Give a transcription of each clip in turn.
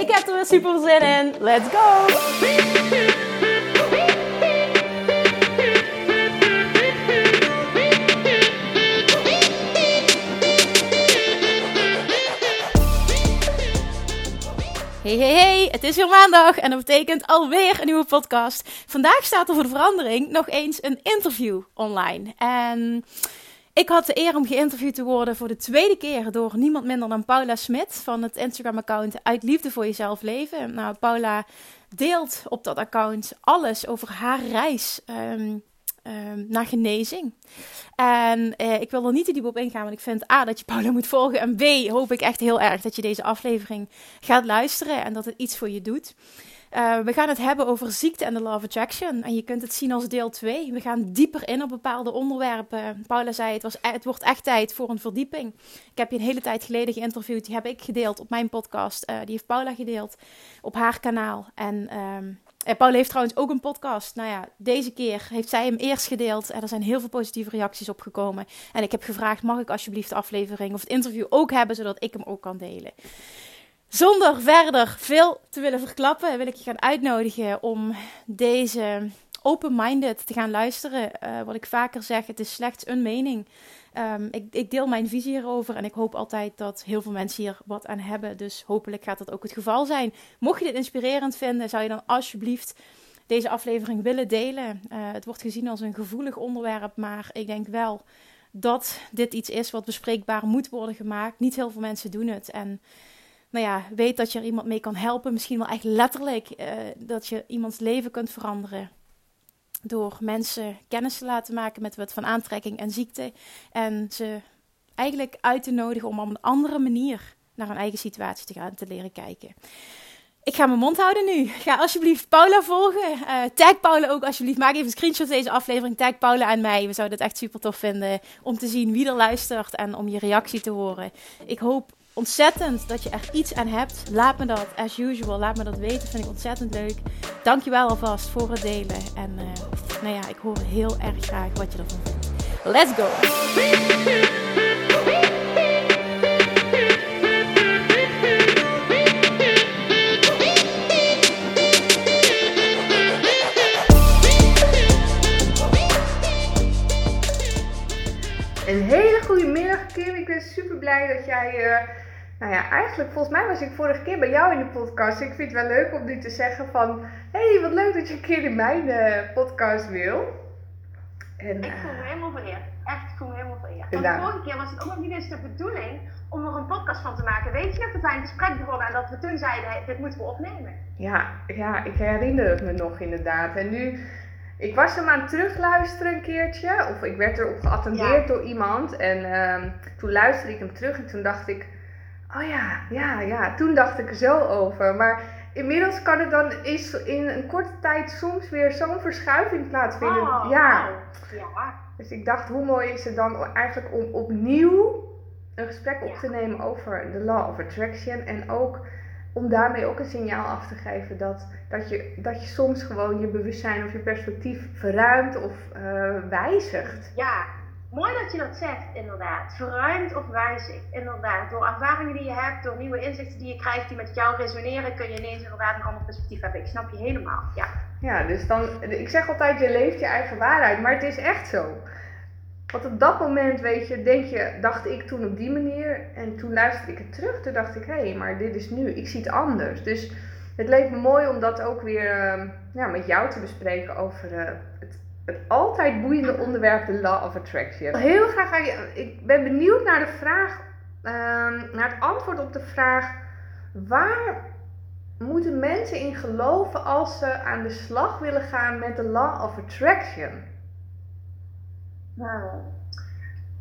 Ik heb er weer super zin in. Let's go! Hey, hey, hey, het is weer maandag en dat betekent alweer een nieuwe podcast. Vandaag staat er voor de verandering nog eens een interview online. En ik had de eer om geïnterviewd te worden voor de tweede keer door niemand minder dan Paula Smit van het Instagram-account Uit Liefde voor Jezelf Leven. Nou, Paula deelt op dat account alles over haar reis um, um, naar genezing. En eh, ik wil er niet te diep op ingaan, want ik vind A, dat je Paula moet volgen. En B, hoop ik echt heel erg dat je deze aflevering gaat luisteren en dat het iets voor je doet. Uh, we gaan het hebben over ziekte en de law attraction. En je kunt het zien als deel 2. We gaan dieper in op bepaalde onderwerpen. Paula zei, het, was, e-, het wordt echt tijd voor een verdieping. Ik heb je een hele tijd geleden geïnterviewd. Die heb ik gedeeld op mijn podcast. Uh, die heeft Paula gedeeld op haar kanaal. En... Um, en Paul heeft trouwens ook een podcast. Nou ja, deze keer heeft zij hem eerst gedeeld. En er zijn heel veel positieve reacties op gekomen. En ik heb gevraagd: mag ik alsjeblieft de aflevering of het interview ook hebben, zodat ik hem ook kan delen? Zonder verder veel te willen verklappen, wil ik je gaan uitnodigen om deze open-minded te gaan luisteren. Uh, wat ik vaker zeg: het is slechts een mening. Um, ik, ik, deel mijn visie hierover en ik hoop altijd dat heel veel mensen hier wat aan hebben. Dus hopelijk gaat dat ook het geval zijn. Mocht je dit inspirerend vinden, zou je dan alsjeblieft deze aflevering willen delen. Uh, het wordt gezien als een gevoelig onderwerp, maar ik denk wel dat dit iets is wat bespreekbaar moet worden gemaakt. Niet heel veel mensen doen het. En nou ja, weet dat je er iemand mee kan helpen. Misschien wel echt letterlijk uh, dat je iemands leven kunt veranderen door mensen kennis te laten maken met wat van aantrekking en ziekte. En ze eigenlijk uit te nodigen om op een andere manier naar hun eigen situatie te gaan te leren kijken. Ik ga mijn mond houden nu. Ga alsjeblieft Paula volgen. Uh, tag Paula ook alsjeblieft. Maak even een screenshot deze aflevering. Tag Paula en mij. We zouden het echt super tof vinden om te zien wie er luistert en om je reactie te horen. Ik hoop ontzettend dat je er iets aan hebt. Laat me dat, as usual, laat me dat weten. Vind ik ontzettend leuk. Dankjewel alvast voor het delen. En uh, nou ja, ik hoor heel erg graag wat je ervan vindt. Let's go! Een hele goede middag Kim. Ik ben super blij dat jij uh, nou ja, eigenlijk, volgens mij was ik vorige keer bij jou in de podcast. Ik vind het wel leuk om nu te zeggen van... Hé, hey, wat leuk dat je een keer in mijn uh, podcast wil. En, ik voel me uh, helemaal vereerd. Echt, ik voel me helemaal vereerd. Want de vorige keer was het ook nog niet eens de bedoeling om er een podcast van te maken. Weet je nog dat wij een gesprek begonnen en dat we toen zeiden, hey, dit moeten we opnemen? Ja, ja, ik herinner het me nog inderdaad. En nu... Ik was hem aan het terugluisteren een keertje, of ik werd erop geattendeerd ja. door iemand. En um, toen luisterde ik hem terug en toen dacht ik, Oh ja, ja, ja. Toen dacht ik er zo over. Maar inmiddels kan het dan is in een korte tijd soms weer zo'n verschuiving plaatsvinden. Oh, ja. ja. Dus ik dacht, hoe mooi is het dan eigenlijk om opnieuw een gesprek op te nemen over de law of attraction. En ook om daarmee ook een signaal af te geven dat, dat, je, dat je soms gewoon je bewustzijn of je perspectief verruimt of uh, wijzigt. Ja, Mooi dat je dat zegt, inderdaad. Verruimd of wijzigt, inderdaad. Door ervaringen die je hebt, door nieuwe inzichten die je krijgt die met jou resoneren, kun je ineens inderdaad een ander perspectief hebben. Ik snap je helemaal, ja. Ja, dus dan, ik zeg altijd, je leeft je eigen waarheid, maar het is echt zo. Want op dat moment, weet je, denk je, dacht ik toen op die manier. En toen luisterde ik het terug, toen dacht ik, hé, hey, maar dit is nu, ik zie het anders. Dus het leek me mooi om dat ook weer uh, ja, met jou te bespreken over uh, het het altijd boeiende onderwerp, de Law of Attraction. Heel graag aan je, ik ben benieuwd naar de vraag, uh, naar het antwoord op de vraag, waar moeten mensen in geloven als ze aan de slag willen gaan met de Law of Attraction? Nou,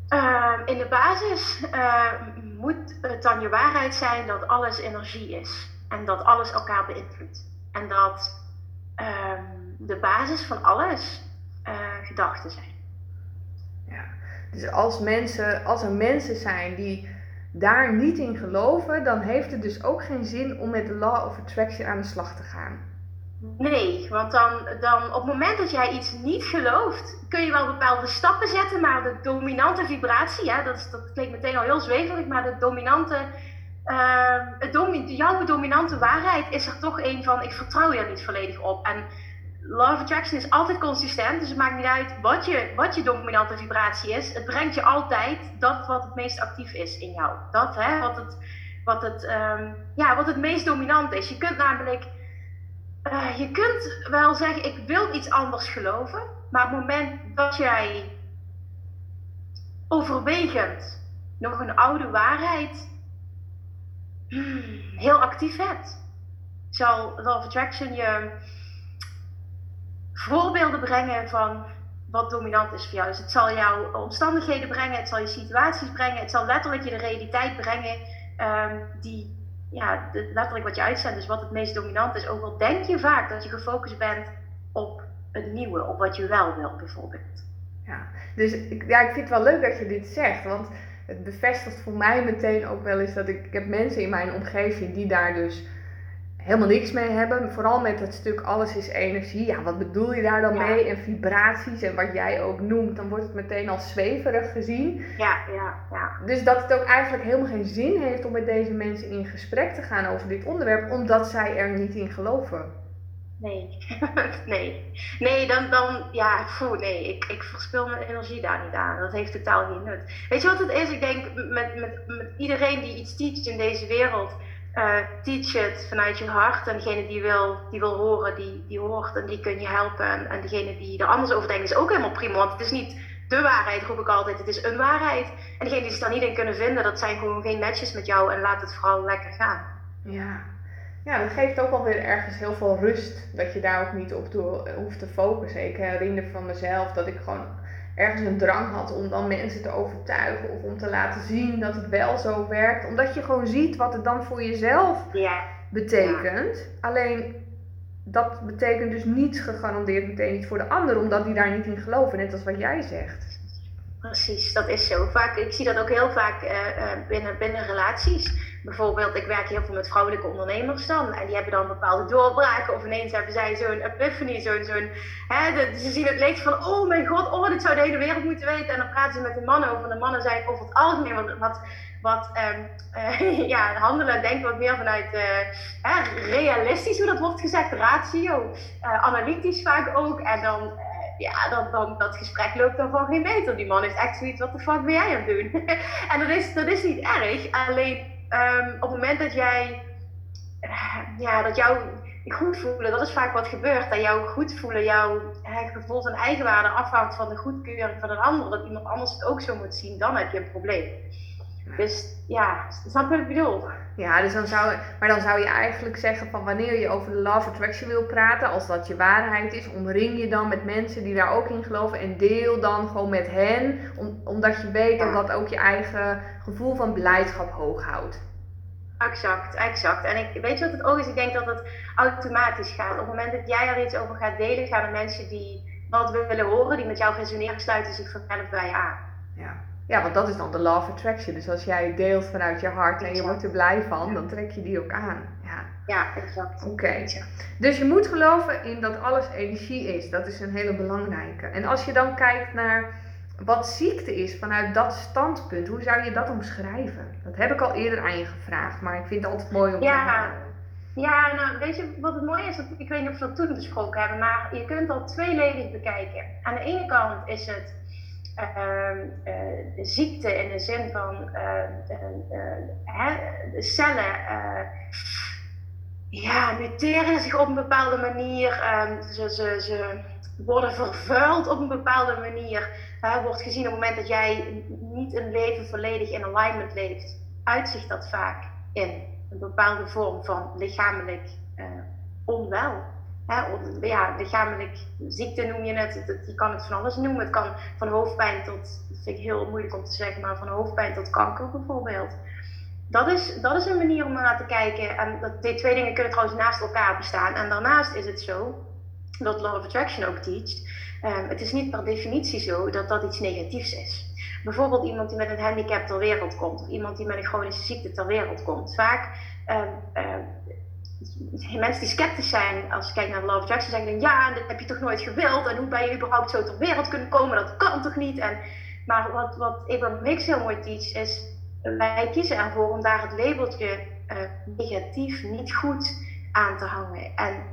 uh, in de basis uh, moet het dan je waarheid zijn dat alles energie is. En dat alles elkaar beïnvloedt. En dat ehm, de basis van alles gedachten zijn. Ja, dus als, mensen, als er mensen zijn die daar niet in geloven, dan heeft het dus ook geen zin om met de Law of Attraction aan de slag te gaan. Nee, want dan, dan op het moment dat jij iets niet gelooft, kun je wel bepaalde stappen zetten, maar de dominante vibratie, ja, dat, dat klinkt meteen al heel zweverig, maar de dominante, uh, het domi jouw dominante waarheid is er toch een van, ik vertrouw je er niet volledig op. En Of Attraction is altijd consistent, dus het maakt niet uit wat je, wat je dominante vibratie is. Het brengt je altijd dat wat het meest actief is in jou. Dat, hè, wat het, wat het, um, ja, wat het meest dominant is. Je kunt namelijk uh, je kunt wel zeggen, ik wil iets anders geloven, maar op het moment dat jij overwegend nog een oude waarheid hmm, heel actief hebt, zal of Attraction je voorbeelden brengen van wat dominant is voor jou. Dus het zal jouw omstandigheden brengen, het zal je situaties brengen, het zal letterlijk je de realiteit brengen um, die ja, letterlijk wat je uitzendt, dus wat het meest dominant is. Ook al denk je vaak dat je gefocust bent op het nieuwe, op wat je wel wilt bijvoorbeeld. Ja, dus ik, ja, ik vind het wel leuk dat je dit zegt, want het bevestigt voor mij meteen ook wel eens dat ik heb mensen in mijn omgeving die daar dus helemaal niks mee hebben. Vooral met het stuk alles is energie. Ja, wat bedoel je daar dan mee? En vibraties en wat jij ook noemt, dan wordt het meteen als zweverig gezien. Ja, ja, ja. Dus dat het ook eigenlijk helemaal geen zin heeft om met deze mensen in gesprek te gaan over dit onderwerp, omdat zij er niet in geloven. Nee, nee. Nee, dan, dan ja, voel, nee, ik, ik verspil mijn energie daar niet aan. Dat heeft totaal geen nut. Weet je wat het is? Ik denk met, met, met iedereen die iets teacht in deze wereld, uh, teach het vanuit je hart. En degene die wil, die wil horen, die, die hoort en die kun je helpen. En, en degene die er anders over denkt, is ook helemaal prima. Want het is niet de waarheid, roep ik altijd. Het is een waarheid. En degene die zich daar niet in kunnen vinden, dat zijn gewoon geen matches met jou. En laat het vooral lekker gaan. Ja. Ja, dat geeft ook alweer ergens heel veel rust. Dat je daar ook niet op hoeft te focussen. Ik herinner van mezelf dat ik gewoon ergens een drang had om dan mensen te overtuigen of om te laten zien dat het wel zo werkt. Omdat je gewoon ziet wat het dan voor jezelf ja. betekent. Alleen dat betekent dus niet gegarandeerd meteen iets voor de ander, omdat die daar niet in geloven, net als wat jij zegt. Precies, dat is zo. Vaak, ik zie dat ook heel vaak uh, binnen, binnen relaties. Bijvoorbeeld, ik werk heel veel met vrouwelijke ondernemers dan. En die hebben dan bepaalde doorbraken. Of ineens hebben zij zo'n epiphany, zo'n... zo'n ze zien het licht van, oh mijn god, oh, dit zou de hele wereld moeten weten. En dan praten ze met de mannen over. En de mannen zijn over het algemeen wat, wat, wat um, uh, ja, handelen en denken wat meer vanuit uh, realistisch, hoe dat wordt gezegd, ratio. Uh, analytisch vaak ook. En dan ja, dan, dan, dat gesprek loopt dan van geen meter. Die man is echt zoiets, wat de fuck ben jij aan het doen? en dat is, dat is niet erg, alleen um, op het moment dat jij, uh, ja, dat jou goed voelen, dat is vaak wat gebeurt. Dat jouw goed voelen, jouw uh, gevoel van eigenwaarde afhangt van de goedkeuring van een ander. Dat iemand anders het ook zo moet zien, dan heb je een probleem. Dus ja, snap je wat ik bedoel? Ja, dus dan zou, maar dan zou je eigenlijk zeggen van wanneer je over de love attraction wil praten, als dat je waarheid is, omring je dan met mensen die daar ook in geloven en deel dan gewoon met hen, omdat je weet dat dat ook je eigen gevoel van blijdschap hoog houdt. Exact, exact. En ik, weet je wat het ook is? Ik denk dat het automatisch gaat. Op het moment dat jij er iets over gaat delen, gaan er mensen die wat willen horen, die met jou resoneren, sluiten zich vanzelf bij je aan. Ja. Ja, want dat is dan de law of attraction. Dus als jij deelt vanuit je hart en je wordt er blij van, dan trek je die ook aan. Ja, ja exact. Oké. Dus je moet geloven in dat alles energie is. Dat is een hele belangrijke. En als je dan kijkt naar wat ziekte is vanuit dat standpunt, hoe zou je dat omschrijven? Dat heb ik al eerder aan je gevraagd, maar ik vind het altijd mooi om te horen. Ja, nou weet je wat het mooie is? Dat, ik weet niet of we dat toen besproken hebben, maar je kunt dat tweeledig bekijken. Aan de ene kant is het ziekte in de zin van uh, de cellen ja, muteren zich op een bepaalde manier. Ehm, ze, ze, ze worden vervuild op een bepaalde manier. wordt gezien op het moment dat jij niet een leven volledig in alignment leeft, uitzicht dat vaak in een bepaalde vorm van lichamelijk onwel ja, lichamelijk ziekte noem je het. Je kan het van alles noemen. Het kan van hoofdpijn tot, dat vind ik heel moeilijk om te zeggen, maar van hoofdpijn tot kanker bijvoorbeeld. dat is, dat is een manier om naar te kijken. En dat, die twee dingen kunnen trouwens naast elkaar bestaan. En daarnaast is het zo dat Law of Attraction ook teacht. Um, het is niet per definitie zo dat dat iets negatiefs is. Bijvoorbeeld iemand die met een handicap ter wereld komt, of iemand die met een chronische ziekte ter wereld komt. Vaak um, um, mensen die sceptisch zijn als je kijkt naar of Attraction, zeggen dan ja, dat heb je toch nooit gewild en hoe ben je überhaupt zo ter wereld kunnen komen, dat kan toch niet. En, maar wat, wat Abraham Hicks heel mooi teacht is, wij kiezen ervoor om daar het labeltje uh, negatief, niet goed aan te hangen. En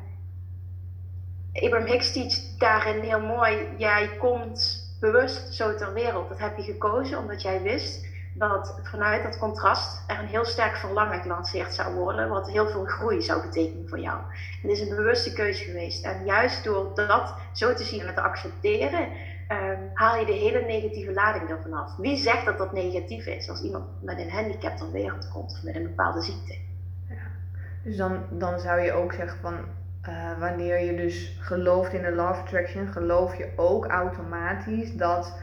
Abraham Hicks teacht daarin heel mooi, jij komt bewust zo ter wereld. Dat heb je gekozen omdat jij wist dat vanuit dat contrast er een heel sterk verlangen gelanceerd zou worden, wat heel veel groei zou betekenen voor jou. Het is een bewuste keuze geweest. En juist door dat zo te zien en te accepteren, um, haal je de hele negatieve lading ervan af. Wie zegt dat dat negatief is als iemand met een handicap ter wereld komt of met een bepaalde ziekte? Dus dan, dan zou je ook zeggen van uh, wanneer je dus gelooft in de love attraction, geloof je ook automatisch dat,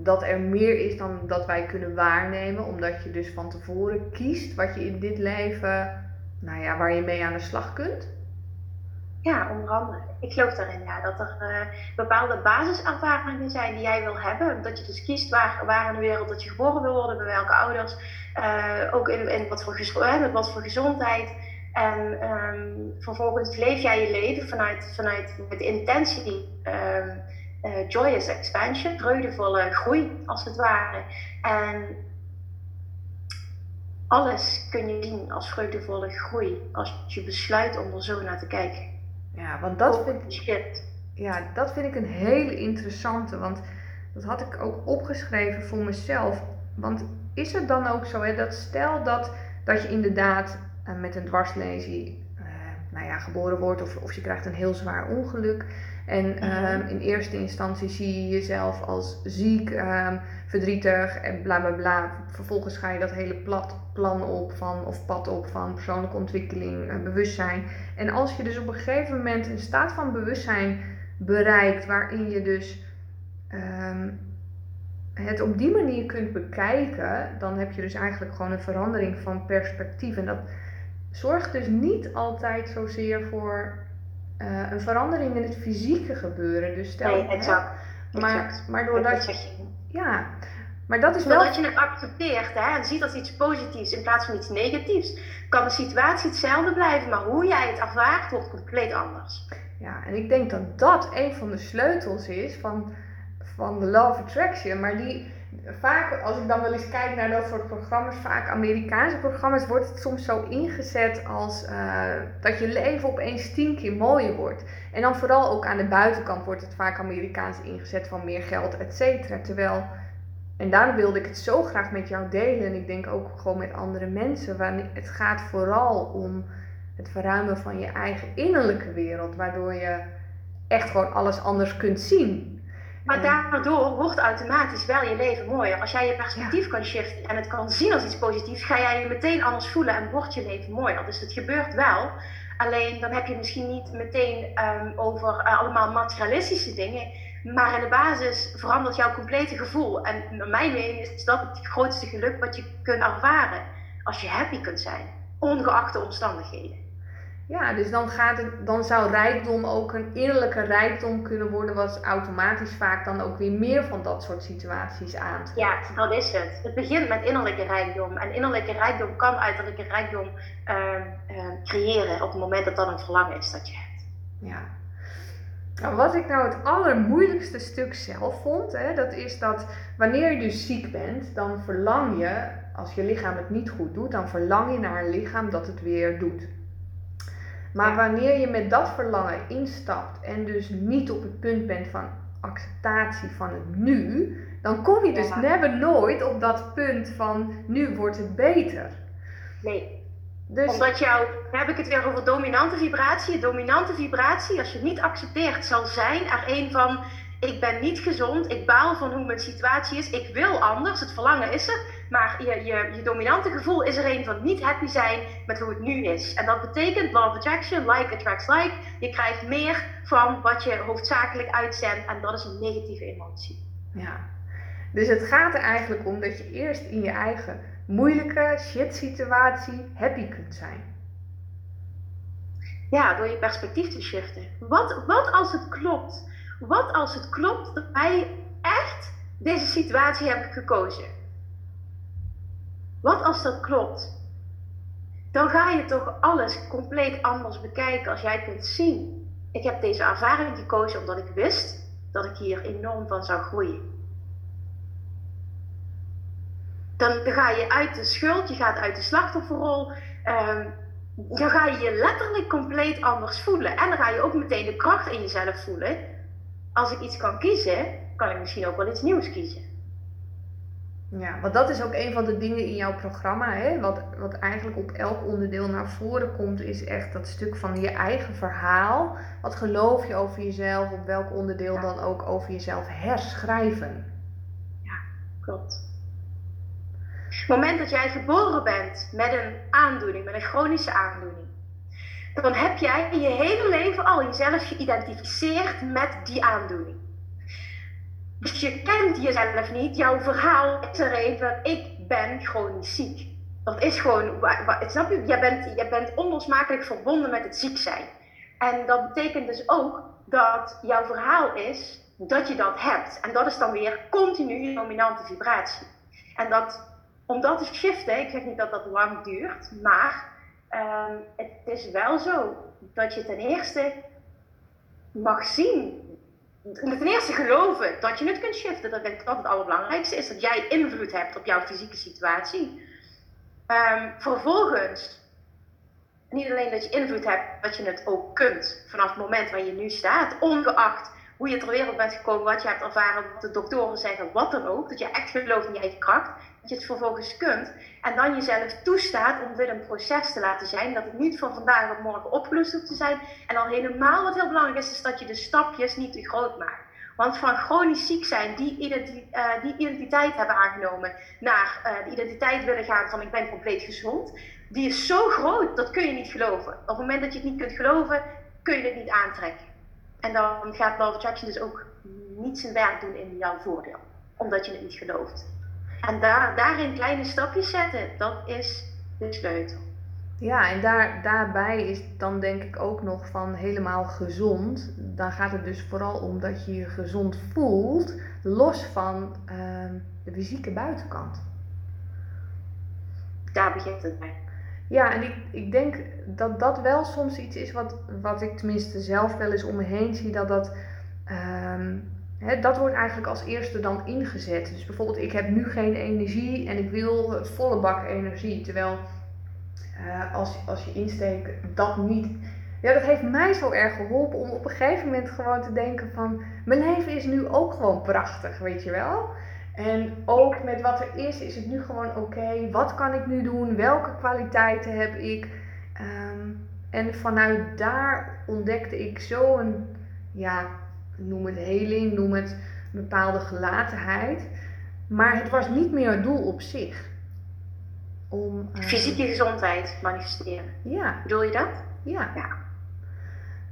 dat er meer is dan dat wij kunnen waarnemen, omdat je dus van tevoren kiest wat je in dit leven, nou ja, waar je mee aan de slag kunt. Ja, onder andere. Ik geloof daarin, ja, dat er uh, bepaalde basiservaringen zijn die jij wil hebben. Dat je dus kiest waar, waar in de wereld dat je geboren wil worden, bij welke ouders. Uh, ook in, wat voor, met wat voor gezondheid. En um, vervolgens leef jij je leven vanuit, vanuit met intentie um, uh, joyous expansion, vreugdevolle groei als het ware. En alles kun je zien als vreugdevolle groei als je besluit om er zo naar te kijken. Ja, want dat vind, ik, ja, dat vind ik een hele interessante. Want dat had ik ook opgeschreven voor mezelf. Want is het dan ook zo hè, dat stel dat, dat je inderdaad uh, met een dwarslesie nou ja, geboren wordt of, of je krijgt een heel zwaar ongeluk. En uh, in eerste instantie zie je jezelf als ziek, ehm, verdrietig en bla bla bla. Vervolgens ga je dat hele plat plan op van, of pad op van persoonlijke ontwikkeling, uh, bewustzijn. En als je dus op een gegeven moment een staat van bewustzijn bereikt waarin je dus um, het op die manier kunt bekijken, dan heb je dus eigenlijk gewoon een verandering van perspectief. En dat zorgt dus niet altijd zozeer voor uh, een verandering in het fysieke gebeuren. Dus stel, nee, exact. Hè, maar, exact. maar doordat je. Ja, maar dat is wel. Doordat je het accepteert hè, en ziet als iets positiefs in plaats van iets negatiefs, kan de situatie hetzelfde blijven, maar hoe jij het ervaart wordt compleet anders. Ja, en ik denk dat dat een van de sleutels is van, van de of Attraction. Maar die, vaak, als ik dan wel eens kijk naar dat soort programma's, vaak Amerikaanse programma's, wordt het soms zo ingezet als uh, dat je leven opeens tien keer mooier wordt. En dan vooral ook aan de buitenkant wordt het vaak Amerikaans ingezet van meer geld, et cetera. Terwijl, en daarom wilde ik het zo graag met jou delen en ik denk ook gewoon met andere mensen. Waar het gaat vooral om het verruimen van je eigen innerlijke wereld, waardoor je echt gewoon alles anders kunt zien. Maar daardoor wordt automatisch wel je leven mooier. Als jij je perspectief ja. kan shiften en het kan zien als iets positiefs, ga jij je meteen anders voelen en wordt je leven mooier. Dus het gebeurt wel. Alleen dan heb je misschien niet meteen um, over uh, allemaal materialistische dingen. Maar in de basis verandert jouw complete gevoel. En naar mijn mening is dat het grootste geluk wat je kunt ervaren. Als je happy kunt zijn, ongeacht de omstandigheden. Ja, dus dan, gaat het, dan zou rijkdom ook een innerlijke rijkdom kunnen worden, wat automatisch vaak dan ook weer meer van dat soort situaties aantrekt. Ja, dat is het. Het begint met innerlijke rijkdom. En innerlijke rijkdom kan uiterlijke rijkdom uh, uh, creëren op het moment dat dat een verlangen is dat je hebt. Ja. Nou, wat ik nou het allermoeilijkste stuk zelf vond, hè, dat is dat wanneer je dus ziek bent, dan verlang je, als je lichaam het niet goed doet, dan verlang je naar een lichaam dat het weer doet. Maar ja. wanneer je met dat verlangen instapt en dus niet op het punt bent van acceptatie van het nu, dan kom je dus ja. never nooit op dat punt van nu wordt het beter. Nee. Dus, Omdat jouw, heb ik het weer over dominante vibratie. Dominante vibratie, als je het niet accepteert, zal zijn er een van ik ben niet gezond, ik baal van hoe mijn situatie is, ik wil anders, het verlangen is er, maar je, je, je dominante gevoel is er een van niet happy zijn met hoe het nu is. En dat betekent law of attraction, like attracts like, je krijgt meer van wat je hoofdzakelijk uitzendt en dat is een negatieve emotie. Ja, dus het gaat er eigenlijk om dat je eerst in je eigen moeilijke shit situatie happy kunt zijn? Ja, door je perspectief te shiften. Wat, wat als het klopt? Wat als het klopt dat wij echt deze situatie hebben gekozen? Wat als dat klopt? Dan ga je toch alles compleet anders bekijken als jij kunt zien. Ik heb deze ervaring gekozen omdat ik wist dat ik hier enorm van zou groeien. Dan, ga je uit de schuld, je gaat uit de slachtofferrol. Um, dan ga je je letterlijk compleet anders voelen. En dan ga je ook meteen de kracht in jezelf voelen. Als ik iets kan kiezen, kan ik misschien ook wel iets nieuws kiezen. Ja, want dat is ook een van de dingen in jouw programma. Hè? Wat, wat eigenlijk op elk onderdeel naar voren komt, is echt dat stuk van je eigen verhaal. Wat geloof je over jezelf, op welk onderdeel dan ook over jezelf herschrijven. Ja, klopt. Het moment dat jij geboren bent met een aandoening, met een chronische aandoening, dan heb jij je hele leven al jezelf geïdentificeerd met die aandoening. Dus je kent jezelf niet, jouw verhaal is er even, ik ben chronisch ziek. Dat is gewoon, snap je, jij bent, jij bent onlosmakelijk verbonden met het ziek zijn. En dat betekent dus ook dat jouw verhaal is dat je dat hebt. En dat is dan weer continu je dominante vibratie. En dat om dat te shiften, ik zeg niet dat dat lang duurt, maar ehm, het is wel zo dat je ten eerste mag zien, ten eerste geloven dat je het kunt shiften. Dat denk ik dat het allerbelangrijkste is, dat jij invloed hebt op jouw fysieke situatie. Um, vervolgens, niet alleen dat je invloed hebt, dat je het ook kunt vanaf het moment waar je nu staat, ongeacht hoe je ter wereld bent gekomen, wat je hebt ervaren, wat de doktoren zeggen, wat dan ook. Dat je echt gelooft in je eigen kracht je het vervolgens kunt. En dan jezelf toestaat om dit een proces te laten zijn. Dat het niet van vandaag op morgen opgelost hoeft te zijn. En dan helemaal wat heel belangrijk is, is dat je de stapjes niet te groot maakt. Want van chronisch ziek zijn, die, uh, die identiteit hebben aangenomen, naar uh, de identiteit willen gaan van ik ben compleet gezond, die is zo groot, dat kun je niet geloven. Op het moment dat je het niet kunt geloven, kun je het niet aantrekken. En dan gaat Law of Attraction dus ook niet zijn werk doen in jouw voordeel, omdat je het niet gelooft. En daar, daarin kleine stapjes zetten, dat is de sleutel. Ja, en daar, daarbij is dan denk ik ook nog van helemaal gezond. Dan gaat het dus vooral om dat je je gezond voelt, los van ehm, de fysieke buitenkant. Daar begint het bij. Ja, en ik, ik denk dat dat wel soms iets is wat, wat ik tenminste zelf wel eens om me heen zie, dat dat ehm, dat wordt eigenlijk als eerste dan ingezet. Dus bijvoorbeeld, ik heb nu geen energie en ik wil volle bak energie. Terwijl uh, als, als je insteekt dat niet. Ja, dat heeft mij zo erg geholpen om op een gegeven moment gewoon te denken van... Mijn leven is nu ook gewoon prachtig, weet je wel? En ook met wat er is, is het nu gewoon oké. Wat kan ik nu doen? Welke kwaliteiten heb ik? Um, en vanuit daar ontdekte ik zo'n ja, noem het heling, noem het een bepaalde gelatenheid. Maar het was niet meer het doel op zich. Om, uh, Fysieke gezondheid manifesteren. Ja. Bedoel je dat? Ja. ja.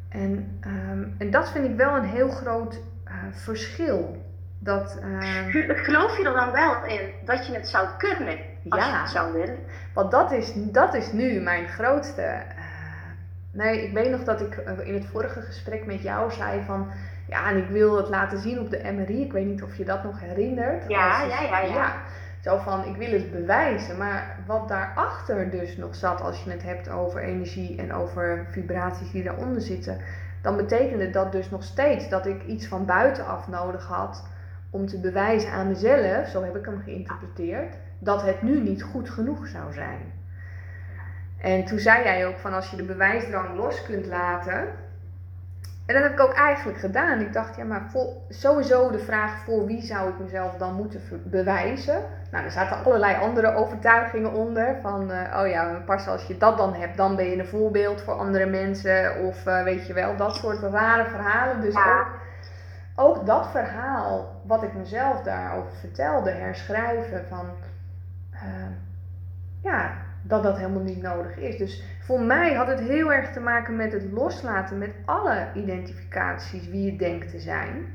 En, um, en dat vind ik wel een heel groot uh, verschil. Dat, uh, Geloof je er dan wel in dat je het zou kunnen als ja, je het zou willen? Want dat is, dat is nu mijn grootste. Uh, nee, ik weet nog dat ik in het vorige gesprek met jou zei van ja, en ik wil het laten zien op de MRI. Ik weet niet of je dat nog herinnert. Ja, ja, ja, ja, ja. Zo van, ik wil het bewijzen. Maar wat daarachter dus nog zat, als je het hebt over energie en over vibraties die daaronder zitten, dan betekende dat dus nog steeds dat ik iets van buitenaf nodig had om te bewijzen aan mezelf, zo heb ik hem geïnterpreteerd, dat het nu niet goed genoeg zou zijn. En toen zei jij ook van als je de bewijsdrang los kunt laten, en dat heb ik ook eigenlijk gedaan. Ik dacht, ja, maar sowieso de vraag voor wie zou ik mezelf dan moeten bewijzen. Nou, er zaten allerlei andere overtuigingen onder. Van, uh, oh ja, pas als je dat dan hebt, dan ben je een voorbeeld voor andere mensen. Of uh, weet je wel, dat soort rare verhalen. Dus ook, ook dat verhaal, wat ik mezelf daarover vertelde, herschrijven van... Uh, ja, dat dat helemaal niet nodig is. Dus voor mij had het heel erg te maken met het loslaten met alle identificaties wie je denkt te zijn.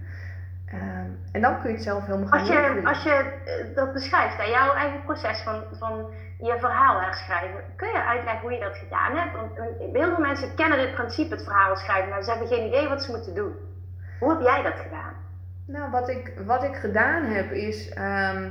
Ehm, en dan kun je het zelf helemaal gaan als je, Als je eh, dat beschrijft, hè, jouw eigen proces van, van je verhaal herschrijven, kun je uitleggen hoe je dat gedaan hebt? Want eh, heel veel mensen kennen dit principe, het verhaal schrijven, maar ze hebben geen idee wat ze moeten doen. Hoe heb jij dat gedaan? Nou, wat ik, wat ik gedaan heb is. Ehm,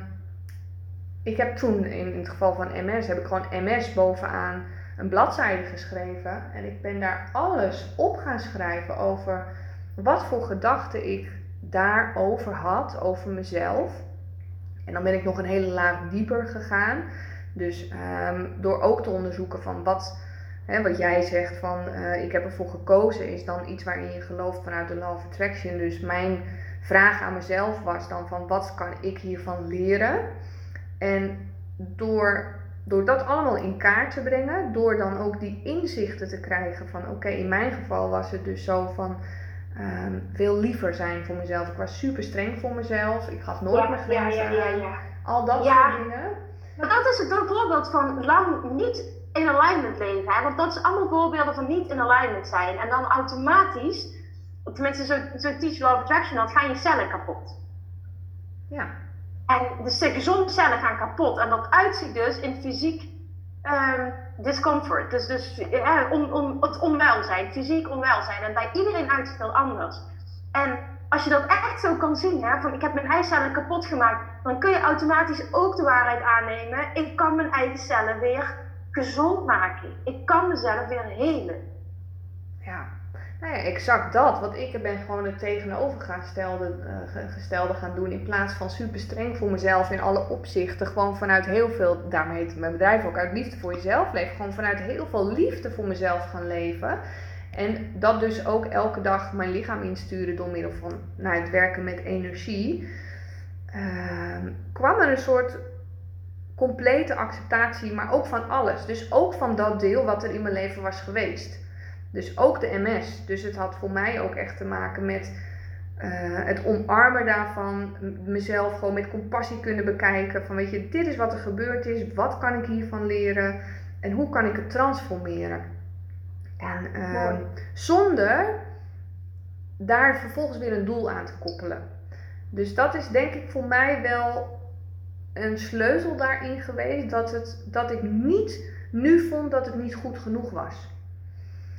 ik heb toen, in, het geval van MS, heb ik gewoon MS bovenaan een bladzijde geschreven. En ik ben daar alles op gaan schrijven over wat voor gedachten ik daarover had, over mezelf. En dan ben ik nog een hele laag dieper gegaan. Dus ehm, door ook te onderzoeken van wat, hè, wat jij zegt van uh, ik heb ervoor gekozen, is dan iets waarin je gelooft vanuit de Law of Attraction. Dus mijn vraag aan mezelf was dan van wat kan ik hiervan leren? En door, door dat allemaal in kaart te brengen, door dan ook die inzichten te krijgen van oké, in mijn geval was het dus zo van um, veel liever zijn voor mezelf. Ik was super streng voor mezelf. Ik gaf nooit meer grenzen ja, ja, ja, Al dat soort dingen. Maar dat is het voorbeeld van lang niet in alignment leven. Hè? Want dat is allemaal voorbeelden van niet in alignment zijn. En dan automatisch, tenminste zo, zo teach law of attraction, dan gaan je cellen kapot. Ja. En de gezonde cellen gaan kapot. En dat uitziet dus in fysiek um, discomfort. Dus, dus ja, on, on, het onwelzijn, fysiek onwelzijn. En bij iedereen uitziet het anders. En als je dat echt zo kan zien, hè, van ik heb mijn eicellen kapot gemaakt, dan kun je automatisch ook de waarheid aannemen. Ik kan mijn eigen cellen weer gezond maken. Ik kan mezelf weer helen. Ja, nou ja, exact dat. Want ik ben gewoon het tegenovergestelde gestelde gaan doen. In plaats van super streng voor mezelf in alle opzichten. Gewoon vanuit heel veel, daarmee heet mijn bedrijf ook, uit liefde voor jezelf leven. Gewoon vanuit heel veel liefde voor mezelf gaan leven. En dat dus ook elke dag mijn lichaam insturen door middel van nou, het werken met energie. Uh, kwam er een soort complete acceptatie, maar ook van alles. Dus ook van dat deel wat er in mijn leven was geweest. Dus ook de MS. Dus het had voor mij ook echt te maken met uh, het omarmen daarvan. Mezelf gewoon met compassie kunnen bekijken. Van weet je, dit is wat er gebeurd is. Wat kan ik hiervan leren? En hoe kan ik het transformeren? En uh, zonder daar vervolgens weer een doel aan te koppelen. Dus dat is denk ik voor mij wel een sleutel daarin geweest. Dat, het, dat ik niet nu vond dat het niet goed genoeg was.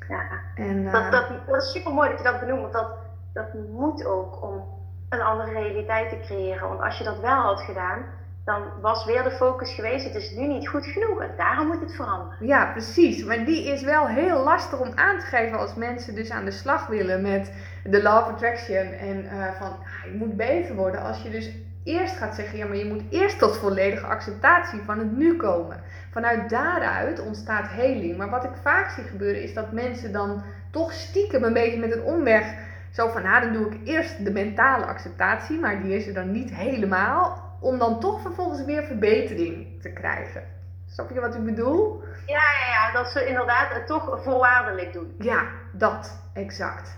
Ja, en, dat, eh, dat, dat is super mooi dat je dat benoemt, want dat, dat moet ook om een andere realiteit te creëren. Want als je dat wel had gedaan, dan was weer de focus geweest, het is nu niet goed genoeg en daarom moet het veranderen. Ja, precies. Maar die is wel heel lastig om aan te geven als mensen dus aan de slag willen met de law of attraction en uh, van ah, je moet beter worden. Als je dus eerst gaat zeggen, ja, maar je moet eerst tot volledige acceptatie van het nu komen. Vanuit daaruit ontstaat heling. Maar wat ik vaak zie gebeuren is dat mensen dan toch stiekem een beetje met een omweg zo van, nou dan doe ik eerst de mentale acceptatie, maar die is er dan niet helemaal, om dan toch vervolgens weer verbetering te krijgen. Snap je wat ik bedoel? Ja, ja, ja, dat ze inderdaad het toch voorwaardelijk doen. Ja, dat, exact.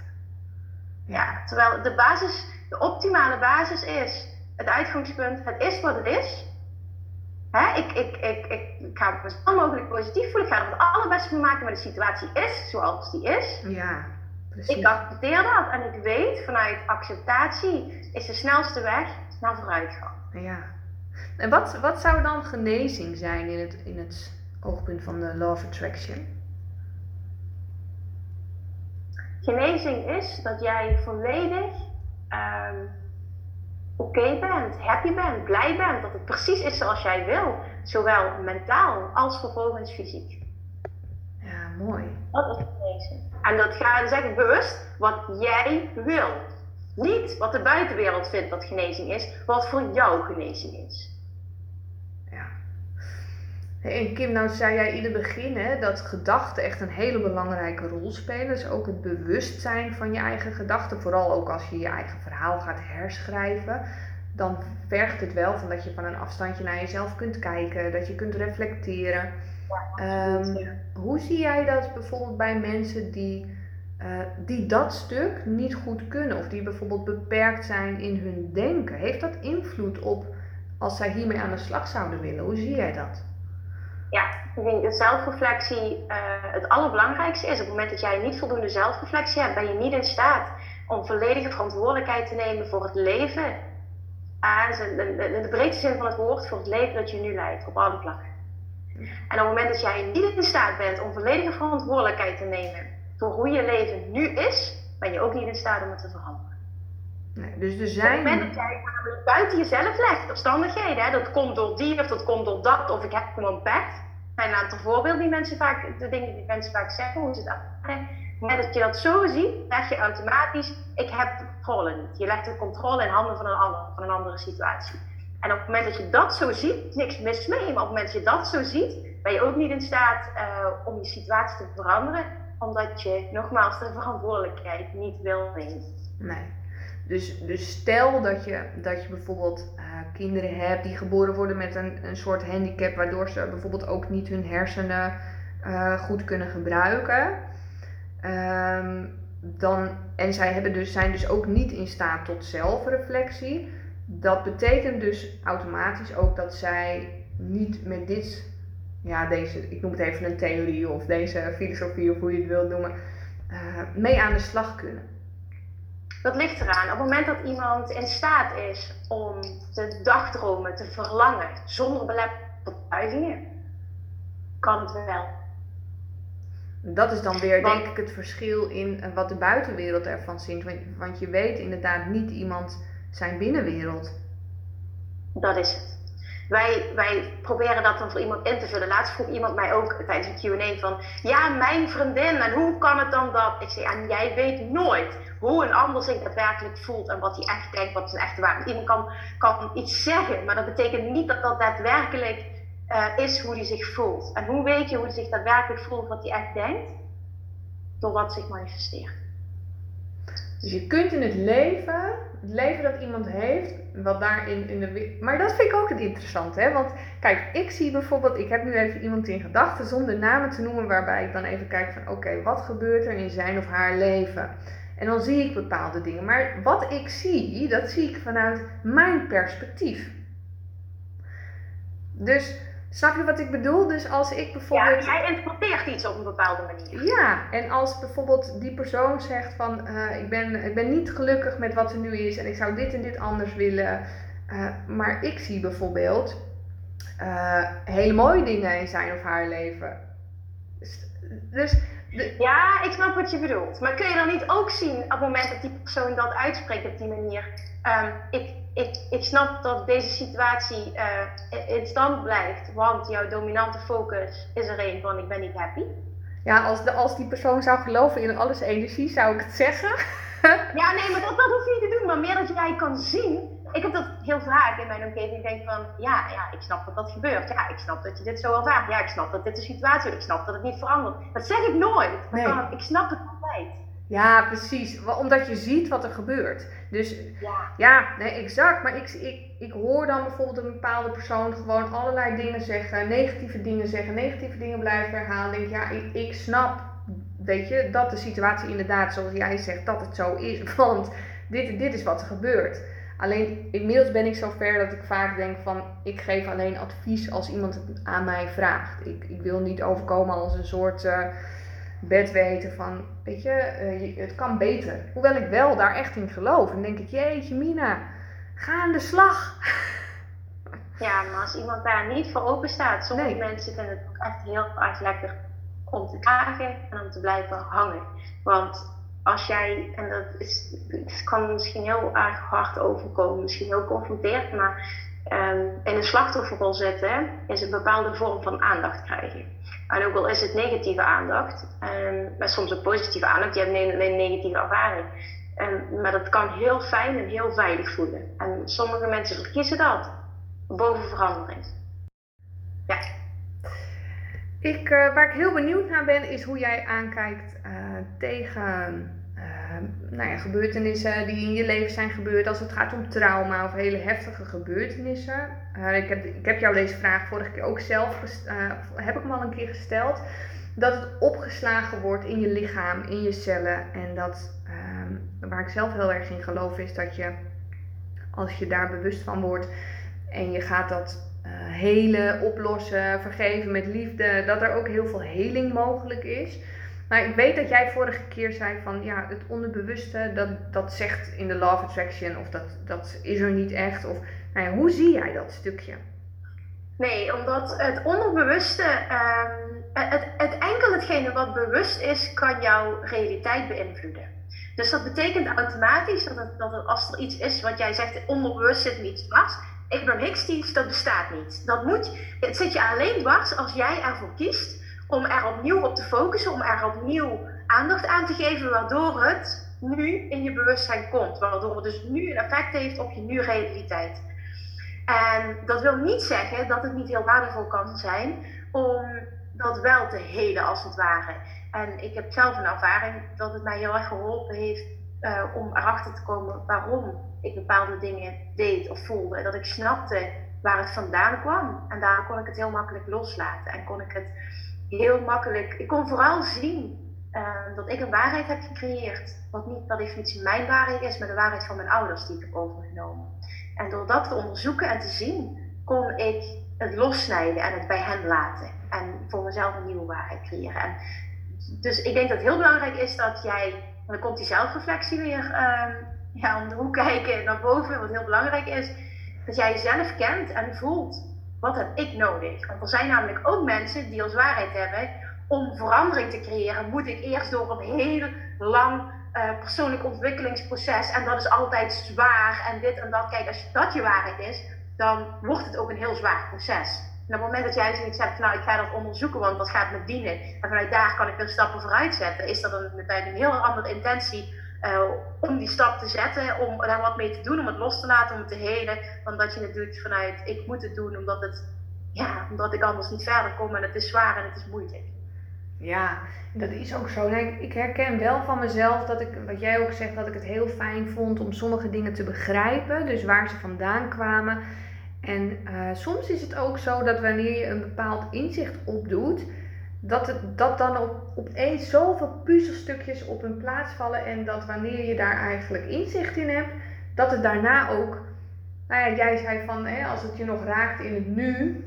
Ja, terwijl de basis, de optimale basis is het uitgangspunt, het is wat het is. Hè? Ik, ik, ik, ik, ik ga me zo mogelijk positief voelen. Ik ga er het allerbeste van maken, maar de situatie is zoals die is. Ja, precies. Ik accepteer dat en ik weet vanuit acceptatie is de snelste weg naar vooruitgang. Ja. En wat, wat zou dan genezing zijn in het, in het oogpunt van de Law of Attraction? Genezing is dat jij volledig um, oké bent, happy bent, blij bent, dat het precies is zoals jij wil. Zowel mentaal als vervolgens fysiek. Ja, mooi. Dat is genezing. En dat ga zeggen bewust wat jij wil. Niet wat de buitenwereld vindt dat genezing is, wat voor jou genezing is. En Kim, nou zei jij in het begin hè, dat gedachten echt een hele belangrijke rol spelen. Dus ook het bewustzijn van je eigen gedachten. Vooral ook als je je eigen verhaal gaat herschrijven. Dan vergt het wel van dat je van een afstandje naar jezelf kunt kijken. Dat je kunt reflecteren. Um, hoe zie jij dat bijvoorbeeld bij mensen die, uh, die dat stuk niet goed kunnen? Of die bijvoorbeeld beperkt zijn in hun denken? Heeft dat invloed op als zij hiermee aan de slag zouden willen? Hoe zie jij dat? Ja, ik denk dat zelfreflectie uh, het allerbelangrijkste is. Op het moment dat jij niet voldoende zelfreflectie hebt, ben je niet in staat om volledige verantwoordelijkheid te nemen voor het leven. in de breedste zin van het woord, voor het leven dat je nu leidt, op alle vlakken. En op het moment dat jij niet in staat bent om volledige verantwoordelijkheid te nemen voor hoe je leven nu is, ben je ook niet in staat om het te veranderen. Nee, dus er zijn... Op het moment dat jij namelijk buiten jezelf legt, omstandigheden, hè, dat komt door die of dat komt door dat, of ik heb gewoon pech. Er zijn een aantal voorbeelden die mensen vaak, de dingen die mensen vaak zeggen, hoe ze het het moment dat je dat zo ziet, leg je automatisch, ik heb de controle niet. Je legt de controle in handen van een, ander, van een andere situatie. En op het moment dat je dat zo ziet, niks mis mee, maar op het moment dat je dat zo ziet, ben je ook niet in staat uh, om je situatie te veranderen, omdat je nogmaals de verantwoordelijkheid niet wil nemen. Nee. Dus, dus stel dat je, dat je bijvoorbeeld uh, kinderen hebt die geboren worden met een, een soort handicap, waardoor ze bijvoorbeeld ook niet hun hersenen uh, goed kunnen gebruiken. Um, dan, en zij hebben dus, zijn dus ook niet in staat tot zelfreflectie. Dat betekent dus automatisch ook dat zij niet met dit, ja, deze, ik noem het even een theorie of deze filosofie of hoe je het wilt noemen, uh, mee aan de slag kunnen. Dat ligt eraan. Op het moment dat iemand in staat is om te dagdromen, te verlangen, zonder belepperende kan het wel. Dat is dan weer, denk ik, het verschil in eh, wat de buitenwereld ervan ziet. Want je weet inderdaad niet iemand zijn binnenwereld. Dat is het. Wij, wij proberen dat dan voor iemand in te vullen. Laatst vroeg iemand mij ook tijdens een QA van: Ja, mijn vriendin, en hoe kan het dan dat? Ik zei: En jij weet nooit hoe een ander zich daadwerkelijk voelt en wat hij echt denkt, wat zijn echte waarde. Iemand kan, kan iets zeggen, maar dat betekent niet dat dat daadwerkelijk uh, is hoe hij zich voelt. En hoe weet je hoe hij zich daadwerkelijk voelt, wat hij echt denkt? Door wat zich manifesteert. Dus je kunt in het leven, het leven dat iemand heeft, wat daarin in de. Maar dat vind ik ook het interessante, hè? Want kijk, ik zie bijvoorbeeld, ik heb nu even iemand in gedachten zonder namen te noemen, waarbij ik dan even kijk van oké, wat gebeurt er in zijn of haar leven? En dan zie ik bepaalde dingen. Maar wat ik zie, dat zie ik vanuit mijn perspectief. Dus snap je wat ik bedoel? Dus als ik bijvoorbeeld. Ja, jij interpreteert iets op een bepaalde manier. Ja, en als bijvoorbeeld die persoon zegt van uh, ik, ben, ik ben niet gelukkig met wat er nu is en ik zou dit en dit anders willen. Uh, maar ik zie bijvoorbeeld uh, hele mooie dingen in zijn of haar leven. Dus, dus ja, ik snap wat je bedoelt. Maar kun je dan niet ook zien op het moment dat die persoon dat uitspreekt op die manier? Um, ik, ik, ik snap dat deze situatie uh, in stand blijft, want jouw dominante focus is er een van ik ben niet happy. Ja, als, de, als die persoon zou geloven in alles energie, zou ik het zeggen. ja, nee, maar dat, dat hoef je niet te doen. Maar meer dat jij kan zien ik heb dat heel vaak in mijn omgeving. Ik denk van, ja, ja, ik snap dat dat gebeurt. Ja, ik snap dat je dit zo ervaart. Ja, ik snap dat dit de situatie is. Ik snap dat het niet verandert. Dat zeg ik nooit. Nee. ik snap het altijd. Ja, precies. Omdat je ziet wat er gebeurt. Dus ja, ja nee, exact. Maar ik, ik, ik hoor dan bijvoorbeeld een bepaalde persoon gewoon allerlei dingen zeggen, negatieve dingen zeggen, negatieve dingen blijven herhalen. Denk ja, ik, ik snap, weet je, dat de situatie inderdaad, zoals jij zegt, dat het zo is. Want dit, dit is wat er gebeurt. Alleen inmiddels ben ik zover dat ik vaak denk van ik geef alleen advies als iemand het aan mij vraagt. Ik, ik wil niet overkomen als een soort uh, bedweter van weet je, uh, het kan beter. Hoewel ik wel daar echt in geloof. En denk ik, jeetje Mina, ga aan de slag. Ja, maar als iemand daar niet voor open staat, sommige mensen vinden het ook echt heel erg lekker om te klagen en om te blijven hangen. Want als jij, en dat is, het kan misschien heel erg hard overkomen, misschien heel confronterend, maar um, in een slachtofferrol zitten is een bepaalde vorm van aandacht krijgen. En ook al is het negatieve aandacht, um, maar soms ook positieve aandacht, je hebt een, een negatieve ervaring. Um, maar dat kan heel fijn en heel veilig voelen. En sommige mensen verkiezen dat boven verandering. Ja. Ik, uh, waar ik heel benieuwd naar ben, is hoe jij aankijkt uh, tegen nou ja, gebeurtenissen die in je leven zijn gebeurd. Als het gaat om trauma of hele heftige gebeurtenissen. ik, heb, ik heb jou deze vraag vorige keer ook zelf heb ik hem al een keer gesteld. Dat het opgeslagen wordt in je lichaam, in je cellen. En dat waar ik zelf heel erg in geloof is dat je, als je daar bewust van wordt en je gaat dat uh, helen, oplossen, vergeven met liefde, dat er ook heel veel heling mogelijk is. Nou, ik weet dat jij vorige keer zei van ja, het onderbewuste, dat, dat zegt in de of Attraction of dat, dat is er niet echt. Of, nou hoe zie jij dat stukje? Nee, omdat het onderbewuste, ehm, het, het enkel hetgene wat bewust is, kan jouw realiteit beïnvloeden. Dus dat betekent automatisch dat, dat als er iets is wat jij zegt, onderbewust zit me iets dwars. Abraham Hicks dienst, dat bestaat niet. Dat moet, het zit je alleen dwars als jij ervoor kiest om er opnieuw op te focussen, om er opnieuw aandacht aan te geven, waardoor het nu in je bewustzijn komt. Waardoor het dus nu een effect heeft op je nu realiteit. En dat wil niet zeggen dat het niet heel waardevol kan zijn om dat wel te heden als het ware. En ik heb zelf een ervaring dat het mij heel erg geholpen heeft uh, om erachter te komen waarom ik bepaalde dingen deed of voelde. Dat ik snapte waar het vandaan kwam. En daar kon ik het heel makkelijk loslaten. En kon ik het heel makkelijk. Ik kon vooral zien uh, dat ik een waarheid heb gecreëerd. Wat niet per definitie mijn waarheid is, maar de waarheid van mijn ouders die ik heb overgenomen. En door dat te onderzoeken en te zien, kon ik het lossnijden en het bij hen laten. En voor mezelf een nieuwe waarheid creëren. En dus ik denk dat het heel belangrijk is dat jij, dan komt die zelfreflectie weer uh, ja, om de hoek kijken naar boven, wat heel belangrijk is, dat jij jezelf kent en voelt wat heb ik nodig? Want er zijn namelijk ook mensen die als waarheid hebben, om verandering te creëren, moet ik eerst door een heel lang uh, persoonlijk ontwikkelingsproces. En dat is altijd zwaar en dit en dat. Kijk, als dat je waarheid is, dan wordt het ook een heel zwaar proces. En op het moment dat jij zoiets hebt, nou ik ga dat onderzoeken, want dat gaat me dienen. En vanuit daar kan ik weer stappen vooruit zetten. Is dat een, meteen een heel andere intentie uh, om die stap te zetten, om daar wat mee te doen, om het los te laten, om het te helen, dan dat je het doet vanuit ik moet het doen omdat, het, ja, omdat ik anders niet verder kom en het is zwaar en het is moeilijk. Ja, dat is ook zo. ik herken wel van mezelf dat ik, wat jij ook zegt, dat ik het heel fijn vond om sommige dingen te begrijpen, dus waar ze vandaan kwamen. En uh, soms is het ook zo dat wanneer je een bepaald inzicht opdoet, dat, het, dat dan op, opeens zoveel puzzelstukjes op hun plaats vallen. En dat wanneer je daar eigenlijk inzicht in hebt, dat het daarna ook, nou ja, jij zei van hè, als het je nog raakt in het nu,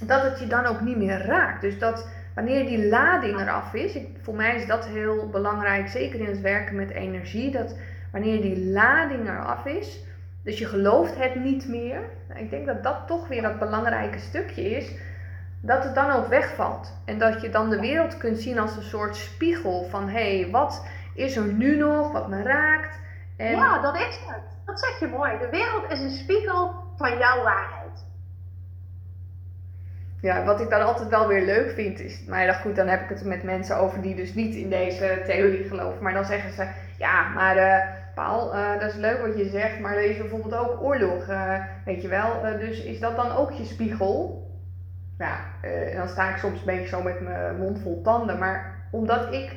dat het je dan ook niet meer raakt. Dus dat wanneer die lading eraf is, ik, voor mij is dat heel belangrijk, zeker in het werken met energie, dat wanneer die lading eraf is, dus je gelooft het niet meer. Nou, ik denk dat dat toch weer dat belangrijke stukje is dat het dan ook wegvalt. En dat je dan de wereld kunt zien als een soort spiegel van hé, hey, wat is er nu nog wat me raakt? En... Ja, dat is het. Dat zeg je mooi. De wereld is een spiegel van jouw waarheid. Ja, wat ik dan altijd wel weer leuk vind is, maar ja, goed, dan heb ik het met mensen over die dus niet in deze theorie geloven. Maar dan zeggen ze, ja, maar uh, Paul, uh, dat is leuk wat je zegt, maar er is bijvoorbeeld ook oorlog, uh, weet je wel. dus is dat dan ook je spiegel? Ja, uh, dan sta ik soms een beetje zo met mijn mond vol tanden. Maar omdat ik,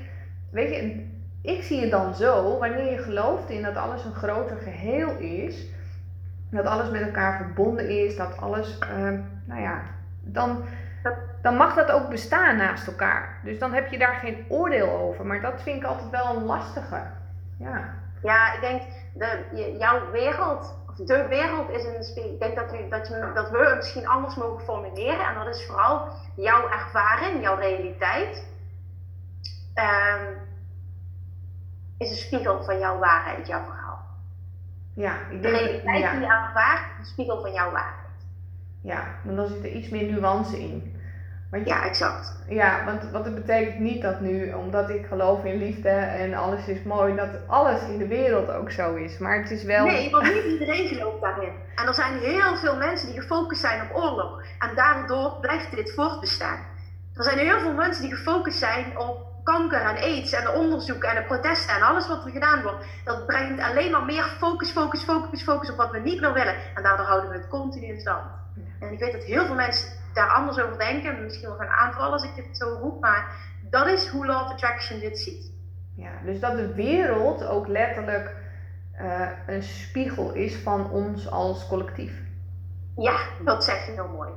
weet je, ik zie het dan zo, wanneer je gelooft in dat alles een groter geheel is, dat alles met elkaar verbonden is, dat alles, uh, nou ja, dan, dan mag dat ook bestaan naast elkaar. Dus dan heb je daar geen oordeel over. Maar dat vind ik altijd wel een lastige. Ja, ja ik denk, de, jouw wereld de wereld is een spiegel. Ik denk dat, u, dat, je, dat we het misschien anders mogen formuleren. En dat is vooral jouw ervaring, jouw realiteit. Um, is een spiegel van jouw waarheid, jouw verhaal. Ja, ik denk, de realiteit ja. die je ervaart, is een spiegel van jouw waarheid. Ja, maar dan zit er iets meer nuance in ja, exact. Ja, want, want het betekent niet dat nu, omdat ik geloof in liefde en alles is mooi, dat alles in de wereld ook zo is. Maar het is wel. Nee, want niet iedereen gelooft daarin. En er zijn heel veel mensen die gefocust zijn op oorlog. En daardoor blijft dit voortbestaan. Er zijn heel veel mensen die gefocust zijn op kanker en aids en de onderzoeken en de protesten en alles wat er gedaan wordt. Dat brengt alleen maar meer focus, focus, focus, focus op wat we niet meer willen. En daardoor houden we het continu in stand. En ik weet dat heel veel mensen daar anders over denken. Misschien wel gaan aanvallen als ik dit zo roep. Maar dat is hoe Law of Attraction dit ziet. Ja, dus dat de wereld ook letterlijk uh, een spiegel is van ons als collectief. Ja, dat zeg je heel mooi.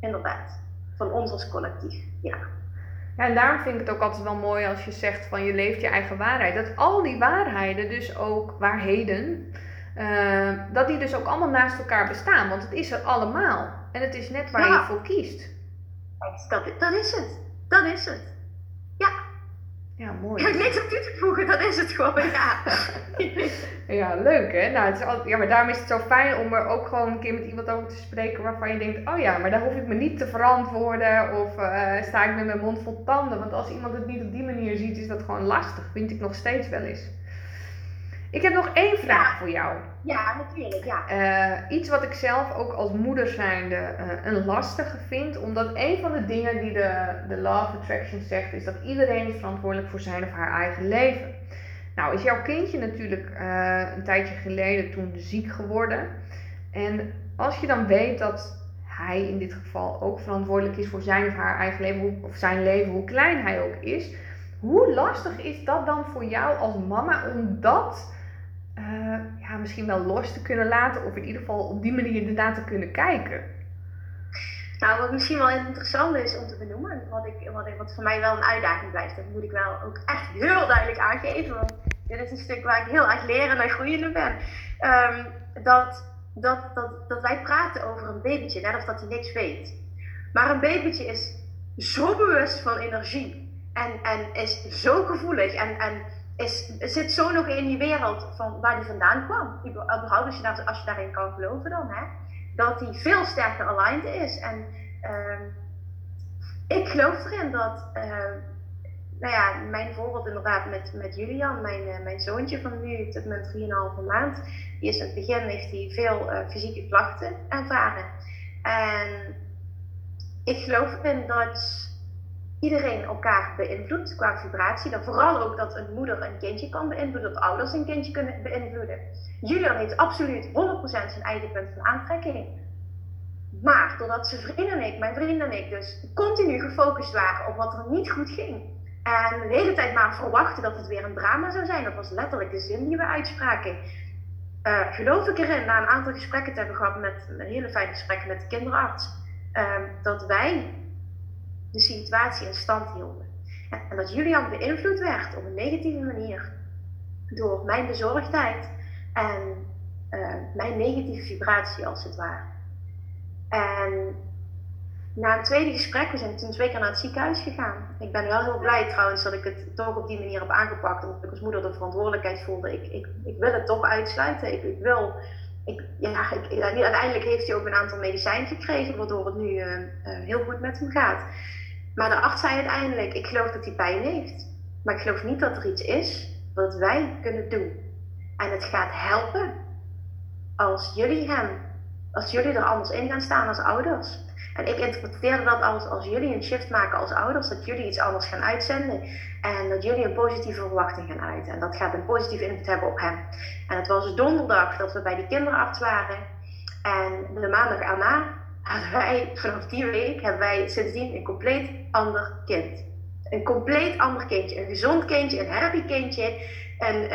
Inderdaad. Van ons als collectief, ja. Ja, en daarom vind ik het ook altijd wel mooi als je zegt van je leeft je eigen waarheid. Dat al die waarheden, dus ook waarheden, uh, dat die dus ook allemaal naast elkaar bestaan. Want het is er allemaal. En het is net waar je voor kiest. Dat, dat is het. Dat is het. Ja. Ja, mooi. Ik heb niks op toe te voegen, dat is het gewoon, ja. ja, leuk hè? Nou, het is altijd, ja, maar daarom is het zo fijn om er ook gewoon een keer met iemand over te spreken waarvan je denkt, oh ja, maar daar hoef ik me niet te verantwoorden of uh, sta ik met mijn mond vol tanden. Want als iemand het niet op die manier ziet, is dat gewoon lastig, vind ik nog steeds wel eens. Ik heb nog één vraag voor jou. Ja, natuurlijk, ja. Uh, iets wat ik zelf ook als moeder zijnde uh, een lastige vind, omdat een van de dingen die de, de Law Attraction zegt, is dat iedereen is verantwoordelijk voor zijn of haar eigen leven. Nou is jouw kindje natuurlijk uh, een tijdje geleden toen ziek geworden. En als je dan weet dat hij in dit geval ook verantwoordelijk is voor zijn of haar eigen leven, of zijn leven, hoe klein hij ook is, hoe lastig is dat dan voor jou als mama om dat uh, ja, misschien wel los te kunnen laten. Of in ieder geval op die manier ernaar te kunnen kijken. Nou, wat misschien wel interessant is om te benoemen, wat, ik, wat, ik, wat voor mij wel een uitdaging blijft, dat moet ik wel ook echt heel duidelijk aangeven. Want dit is een stuk waar ik heel erg leren en groeiende ben. Um, dat, dat, dat, dat wij praten over een babytje, net of dat hij niks weet. Maar een babytje is zo bewust van energie en, en is zo gevoelig en, en is, zit zo nog in die wereld van waar die vandaan kwam. Überhaupt als je, daar, als je daarin kan geloven dan. Hè? Dat die veel sterker aligned is. En uh, ik geloof erin dat, uh, nou ja, mijn voorbeeld inderdaad met, met Julian, mijn, uh, mijn zoontje van nu, tot mijn 3,5 maand. Die is in het begin heeft veel eh, fysieke klachten ervaren. En ik geloof erin dat iedereen elkaar beïnvloedt qua vibratie. Dan vooral ook dat een moeder een kindje kan beïnvloeden, dat ouders een kindje kunnen beïnvloeden. Julian heeft absoluut 100% zijn eigen punt van aantrekking. Maar doordat zijn vrienden en ik, mijn vrienden en ik, dus continu gefocust waren op wat er niet goed ging. En de hele tijd maar verwachten dat het weer een drama zou zijn. Dat was letterlijk de zin die we uitspraken. Uh, geloof ik erin, na een aantal gesprekken te hebben gehad met, een hele fijne gesprekken met de kinderarts, uh, dat wij de situatie in stand hielden. En dat Julian beïnvloed werd op een negatieve manier door mijn bezorgdheid en uh, mijn negatieve vibratie als het ware. En na een tweede gesprek, we zijn toen twee keer naar het ziekenhuis gegaan. Ik ben wel heel blij trouwens dat ik het toch op die manier heb aangepakt. Omdat ik als moeder de verantwoordelijkheid voelde. Ik, ik, wil het toch uitsluiten. Ik, ik wil, ik, ja, ik, uiteindelijk heeft hij ook een aantal medicijnen gekregen, waardoor het nu uh, uh, heel goed met hem gaat. Maar de arts zei uiteindelijk, ik geloof dat hij pijn heeft. Maar ik geloof niet dat er iets is wat wij kunnen doen. En het gaat helpen als jullie hem, als jullie er anders in gaan staan als ouders. En ik interpreteerde dat als, als jullie een shift maken als ouders, dat jullie iets anders gaan uitzenden. En dat jullie een positieve verwachting gaan uiten. En dat gaat een positieve invloed hebben op hem. En het was donderdag dat we bij die kinderarts waren. En de maandag erna wij, vanaf die week, hebben wij sindsdien een compleet ander kind. Een compleet ander kindje. Een gezond kindje, een happy kindje. Een,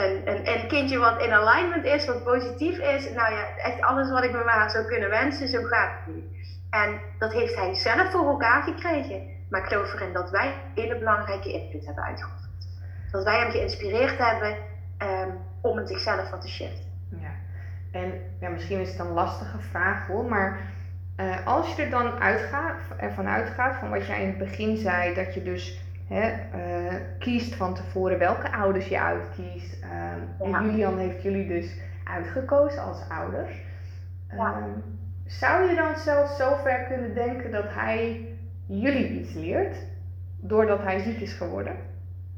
een, kindje wat in alignment is, wat positief is. Nou ja, echt alles wat ik me maar zou kunnen wensen, zo gaat het nu. En dat heeft hij zelf voor elkaar gekregen. Maar ik geloof erin dat wij hele belangrijke invloed hebben uitgeoefend. Dat wij hem geïnspireerd hebben um, om in zichzelf wat te shiften. Ja, en ja, misschien is het een lastige vraag hoor, maar uh, als je er dan uitgaat, ervan uitgaat, van wat jij in het begin zei, dat je dus hè, uh, kiest van tevoren welke ouders je uitkiest. Uh, ja. En Julian heeft jullie dus uitgekozen als ouders. Ja. Ehm, zou je dan zelfs zo ver kunnen denken dat hij jullie iets leert, doordat hij ziek is geworden?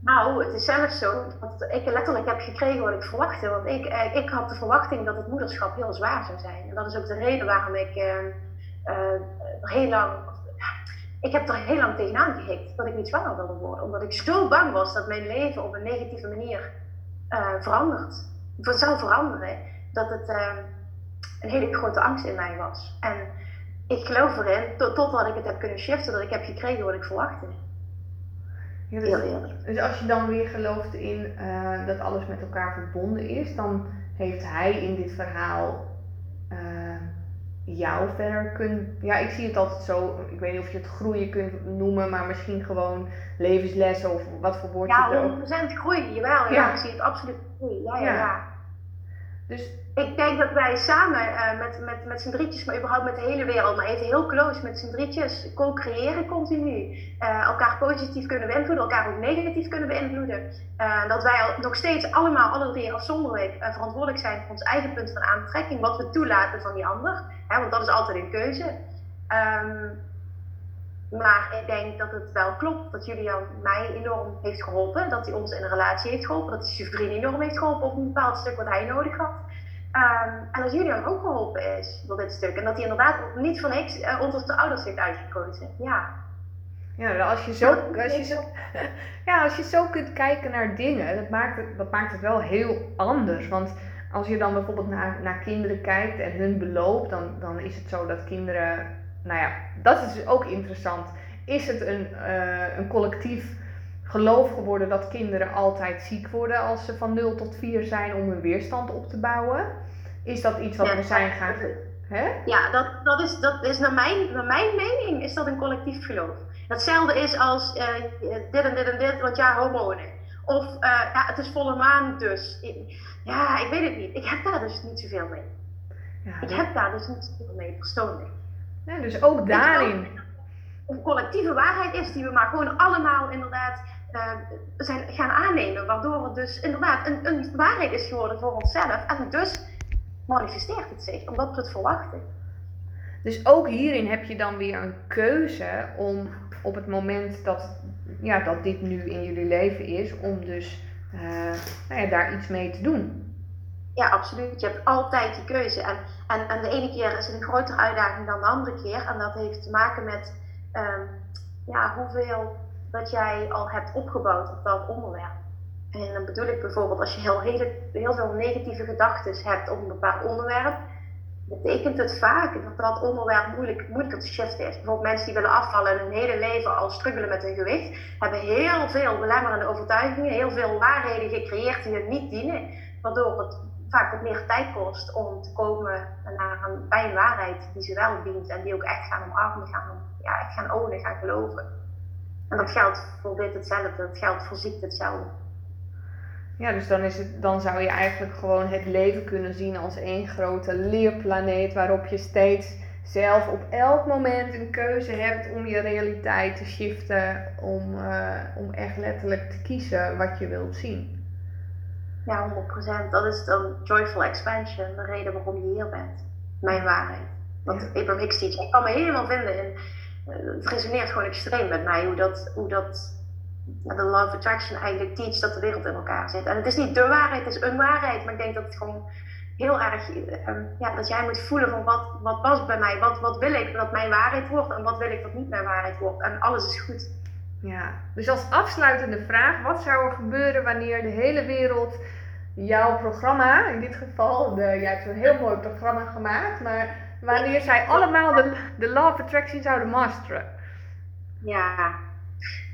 Nou, het is zelfs zo dat ik letterlijk heb gekregen wat ik verwachtte. Want ik, eh, ik had de verwachting dat het moederschap heel zwaar zou zijn. En dat is ook de reden waarom ik ehm, heel lang. Ik heb er heel lang tegenaan gehikt dat ik niet zwanger wilde worden. Omdat ik zo bang was dat mijn leven op een negatieve manier uh, verandert. Zou veranderen. Dat het uh, een hele grote angst in mij was. En ik geloof erin, tot, totdat ik het heb kunnen shiften, dat ik heb gekregen wat ik verwachtte. Ja, dus. Dus als je dan weer gelooft in uh, dat alles met elkaar verbonden is, dan heeft hij in dit verhaal jou verder kunt. Ja, ik zie het altijd zo. Ik weet niet of je het groeien kunt noemen, maar misschien gewoon levenslessen of wat voor woord ja, je Ja, 100% groeien, jawel. Ja. ja. ik zie het absoluut groeien. Ja, ja, ja. Dus Ik denk dat wij samen uh, met, met, met z'n drietjes, maar überhaupt met de hele wereld, maar even heel close met z'n drietjes, co-creëren continu. Uh, elkaar positief kunnen beïnvloeden, elkaar ook negatief kunnen beïnvloeden. Uh, dat wij nog steeds allemaal, alle drie afzonderlijk, verantwoordelijk zijn voor ons eigen punt van aantrekking, wat we toelaten van die ander. Hè, want dat is altijd een keuze. Um, maar ik denk dat het wel klopt dat Julian mij enorm heeft geholpen. Dat hij ons in een relatie heeft geholpen. Dat hij zijn vriend enorm heeft geholpen op een bepaald stuk wat hij nodig had. Um, en dat Julian ook geholpen is door dit stuk. En dat hij inderdaad niet van niks uh, ons de ouders heeft uitgekozen. Ja. Ja, als je, zo, als, je zo, ja, als je zo kunt kijken naar dingen, dat maakt het, dat maakt het wel heel anders. Want als je dan bijvoorbeeld naar, naar kinderen kijkt en hun beloop, dan, dan is het zo dat kinderen nou ja, dat is dus ook interessant. Is het een, uh, een collectief geloof geworden dat kinderen altijd ziek worden als ze van 0 tot 4 zijn om hun weerstand op te bouwen? Is dat iets wat we zijn gaan. Hè? Ja, dat, dat, is, dat is naar mijn, naar mijn mening is dat een collectief geloof. Hetzelfde is als uh, dit en dit en dit, want ja, hormonen. Of uh, ja, het is volle maan dus. Ja, ik weet het niet. Ik heb daar dus niet zoveel mee. Ja, ik heb daar dus niet zoveel mee persoonlijk dus ook daarin. Een collectieve waarheid is die we maar gewoon allemaal inderdaad uh, zijn gaan aannemen. Waardoor het dus inderdaad een, een waarheid is geworden voor onszelf. En dus manifesteert het zich, omdat we het verwachten. Dus ook hierin heb je dan weer een keuze om op het moment dat, ja, dat dit nu in jullie leven is, om dus uh, nou ja, daar iets mee te doen. Ja, absoluut. Je hebt altijd die keuze. En, en, en de ene keer is het een grotere uitdaging dan de andere keer. En dat heeft te maken met um, ja, hoeveel dat jij al hebt opgebouwd op dat onderwerp. En dan bedoel ik bijvoorbeeld als je heel, heel, heel veel negatieve gedachten hebt op een bepaald onderwerp, betekent het vaak dat dat onderwerp moeilijk, moeilijker te shiften is. Bijvoorbeeld mensen die willen afvallen en hun hele leven al struggelen met hun gewicht, hebben heel veel belemmerende overtuigingen, heel veel waarheden gecreëerd die hun niet dienen, waardoor het vaak wat meer tijd kost om te komen naar een, bij waarheid die ze wel dient en die ook echt gaan omarmen, gaan, ja, echt gaan ownen, gaan geloven. En dat geldt voor dit hetzelfde, dat geldt voor ziekte hetzelfde. Ja, dus dan, is het, dan zou je eigenlijk gewoon het leven kunnen zien als één grote leerplaneet waarop je steeds zelf op elk moment een keuze hebt om je realiteit te shiften, om, uh, om echt letterlijk te kiezen wat je wilt zien. Ja, 100%. Dat is dan joyful expansion, de reden waarom je hier bent. Mijn waarheid. Wat ja. Abraham Hicks teach. Ik kan me helemaal vinden in. Het resoneert gewoon extreem met mij hoe dat, hoe dat de of Attraction eigenlijk teach dat de wereld in elkaar zit. En het is niet de waarheid, het is een waarheid. Maar ik denk dat het gewoon heel erg, um, ja, dat jij moet voelen van wat, wat past bij mij, wat, wat wil ik dat mijn waarheid wordt en wat wil ik dat niet mijn waarheid wordt. En alles is goed. Ja, dus als afsluitende vraag, wat zou er gebeuren wanneer de hele wereld jouw programma, in dit geval, de, jij hebt een heel mooi programma gemaakt, maar wanneer zij allemaal de, de Law of Attraction zouden masteren? Ja,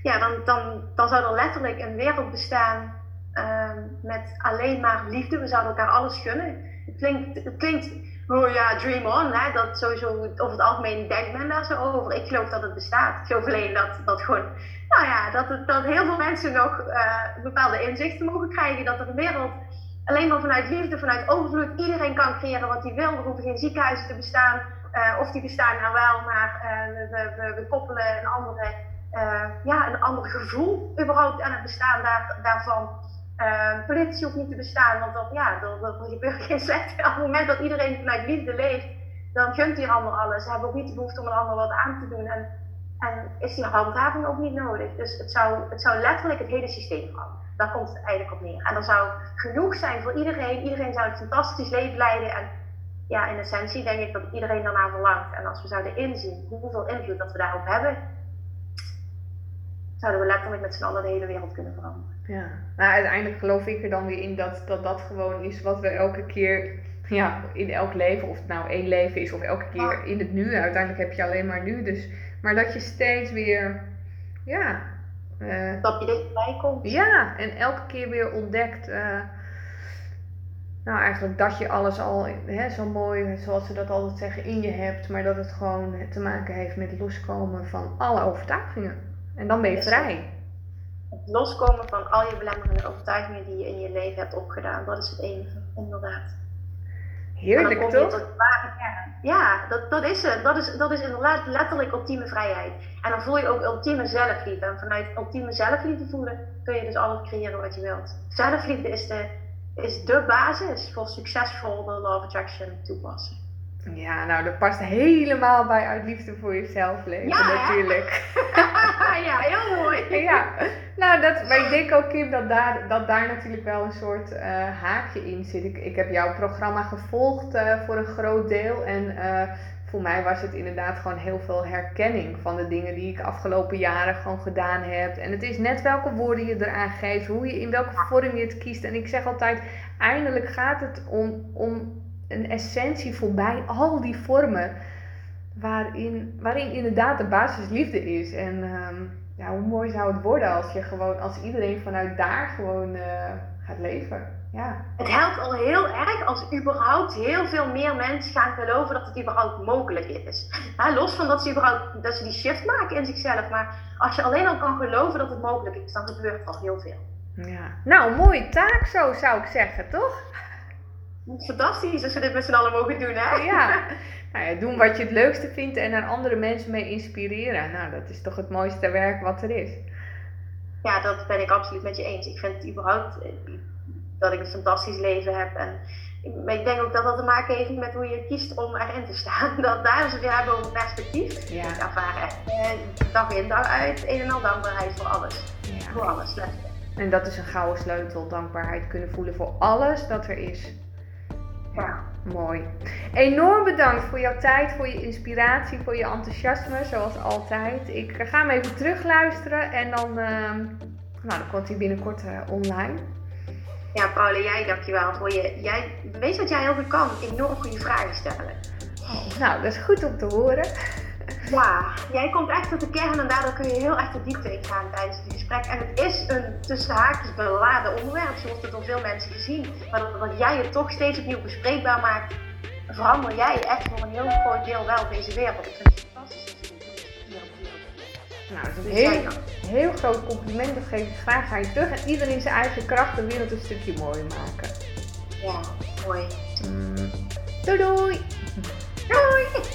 ja dan, dan, dan zou er letterlijk een wereld bestaan uh, met alleen maar liefde. We zouden elkaar alles gunnen. Het klinkt, het klinkt oh ja, dream on, hè? dat sowieso over het algemeen denkt men daar zo over. Ik geloof dat het bestaat. Ik geloof alleen dat, dat gewoon, nou ja, dat, dat heel veel mensen nog uh, bepaalde inzichten mogen krijgen. Dat er een wereld alleen maar vanuit liefde, vanuit overvloed, iedereen kan creëren wat hij wil. Er hoeven geen ziekenhuizen te bestaan, uh, of die bestaan nou wel, maar uh, we, we, koppelen een andere, uh, ja, een ander gevoel überhaupt aan het bestaan daar, daarvan. politie hoeft niet te bestaan, want dat, ja, er, gebeurt geen slecht. Op het moment dat iedereen vanuit liefde leeft, dan gunt die ander alles. Ze hebben ook niet de behoefte om een ander wat aan te doen. En, en is die handhaving ook niet nodig. Dus het zou, het zou letterlijk het hele systeem veranderen. Daar komt het eigenlijk op neer. En er zou genoeg zijn voor iedereen. Iedereen zou een fantastisch leven leiden. En ja, in essentie denk ik dat iedereen daarna verlangt. En als we zouden inzien hoeveel invloed dat we daarop hebben, zouden we letterlijk met z'n allen de hele wereld kunnen veranderen. Ja, nou uiteindelijk geloof ik er dan weer in dat dat, dat gewoon is wat we elke keer, ja, in elk leven, of het nou één leven is of elke keer in het nu, uiteindelijk heb je alleen maar nu. Dus, maar dat je steeds weer, ja, uh, dat je dichterbij komt. Ja, en elke keer weer ontdekt. Uh, nou, eigenlijk dat je alles al hè, zo mooi, zoals ze dat altijd zeggen, in je hebt. Maar dat het gewoon te maken heeft met loskomen van alle overtuigingen. En dan ben je vrij. Het loskomen van al je belemmerende overtuigingen die je in je leven hebt opgedaan. Dat is het enige, inderdaad. Heerlijk, dan toch? Tot ware. Ja, dat, dat is het. Dat is, dat is inderdaad letterlijk ultieme vrijheid. En dan voel je ook ultieme zelfliefde. En vanuit ultieme zelfliefde voelen kun je dus alles creëren wat je wilt. Zelfliefde is de, is de basis voor succesvol de Law of Attraction toepassen. Ja, nou dat past helemaal bij uit liefde voor jezelf leven Ja, natuurlijk. ja, heel mooi. Ja, nou, dat, maar ik denk ook, Kim, dat daar, dat daar natuurlijk wel een soort eh, haakje in zit. Ik, ik heb jouw programma gevolgd eh, voor een groot deel. En eh, voor mij was het inderdaad gewoon heel veel herkenning van de dingen die ik afgelopen jaren gewoon gedaan heb. En het is net welke woorden je eraan geeft, hoe je in welke vorm je het kiest. En ik zeg altijd, eindelijk gaat het om, om een essentie voorbij al die vormen. Waarin, waarin inderdaad de basis liefde is. En ehm, ja, hoe mooi zou het worden als je gewoon, als iedereen vanuit daar gewoon eh, gaat leven. Ja. Het helpt al heel erg als überhaupt heel veel meer mensen gaan geloven dat het überhaupt mogelijk is. Los van dat ze, überhaupt, dat ze die shift maken in zichzelf. Maar als je alleen al kan geloven dat het mogelijk is, dan gebeurt er al heel veel. ja. Nou, mooie taak zo zou ik zeggen, toch? Fantastisch als we dit met z'n allen mogen doen, hè? Ja. Nou ja, doen wat je het leukste vindt en er andere mensen mee inspireren. Nou, dat is toch het mooiste werk wat er is. Ja, dat ben ik absoluut met je eens. Ik vind het überhaupt eh, dat ik een fantastisch leven heb. En ik- denk ook dat dat te maken heeft met hoe je kiest om erin te staan. Dat daar ze weer hebben over perspectief. Ja. Ik ervaar echt eh, dag in dag uit een en al dankbaarheid voor alles. ja. Voor alles, letterlijk. En dat is een gouden sleutel, dankbaarheid kunnen voelen voor alles dat er is. Ja. Mooi. Enorm bedankt voor jouw tijd, voor je inspiratie, voor je enthousiasme, zoals altijd. Ik ga hem even terugluisteren en dan, ehm, nou, dan komt hij binnenkort eh, online. Ja, Paula, jij dankjewel voor je. Jij, weet wat jij heel goed kan? Enorm goede vragen stellen. Nou, dat is goed om te horen. Ja, jij komt echt tot de kern en daardoor kun je heel erg de diepte ingaan tijdens het gesprek. En het is een tussen haakjes beladen onderwerp, zo wordt het door veel mensen gezien. Maar doordat jij het toch steeds opnieuw bespreekbaar maakt, verander jij echt voor een heel groot deel wel deze wereld. Ik vind het fantastisch dat. Nou, dat is een Dus heel, heel groot compliment, dat geef ik graag aan je terug. En iedereen zijn eigen kracht de wereld een stukje mooier maken. Ja, mooi. Mm. Doei doei! Doei!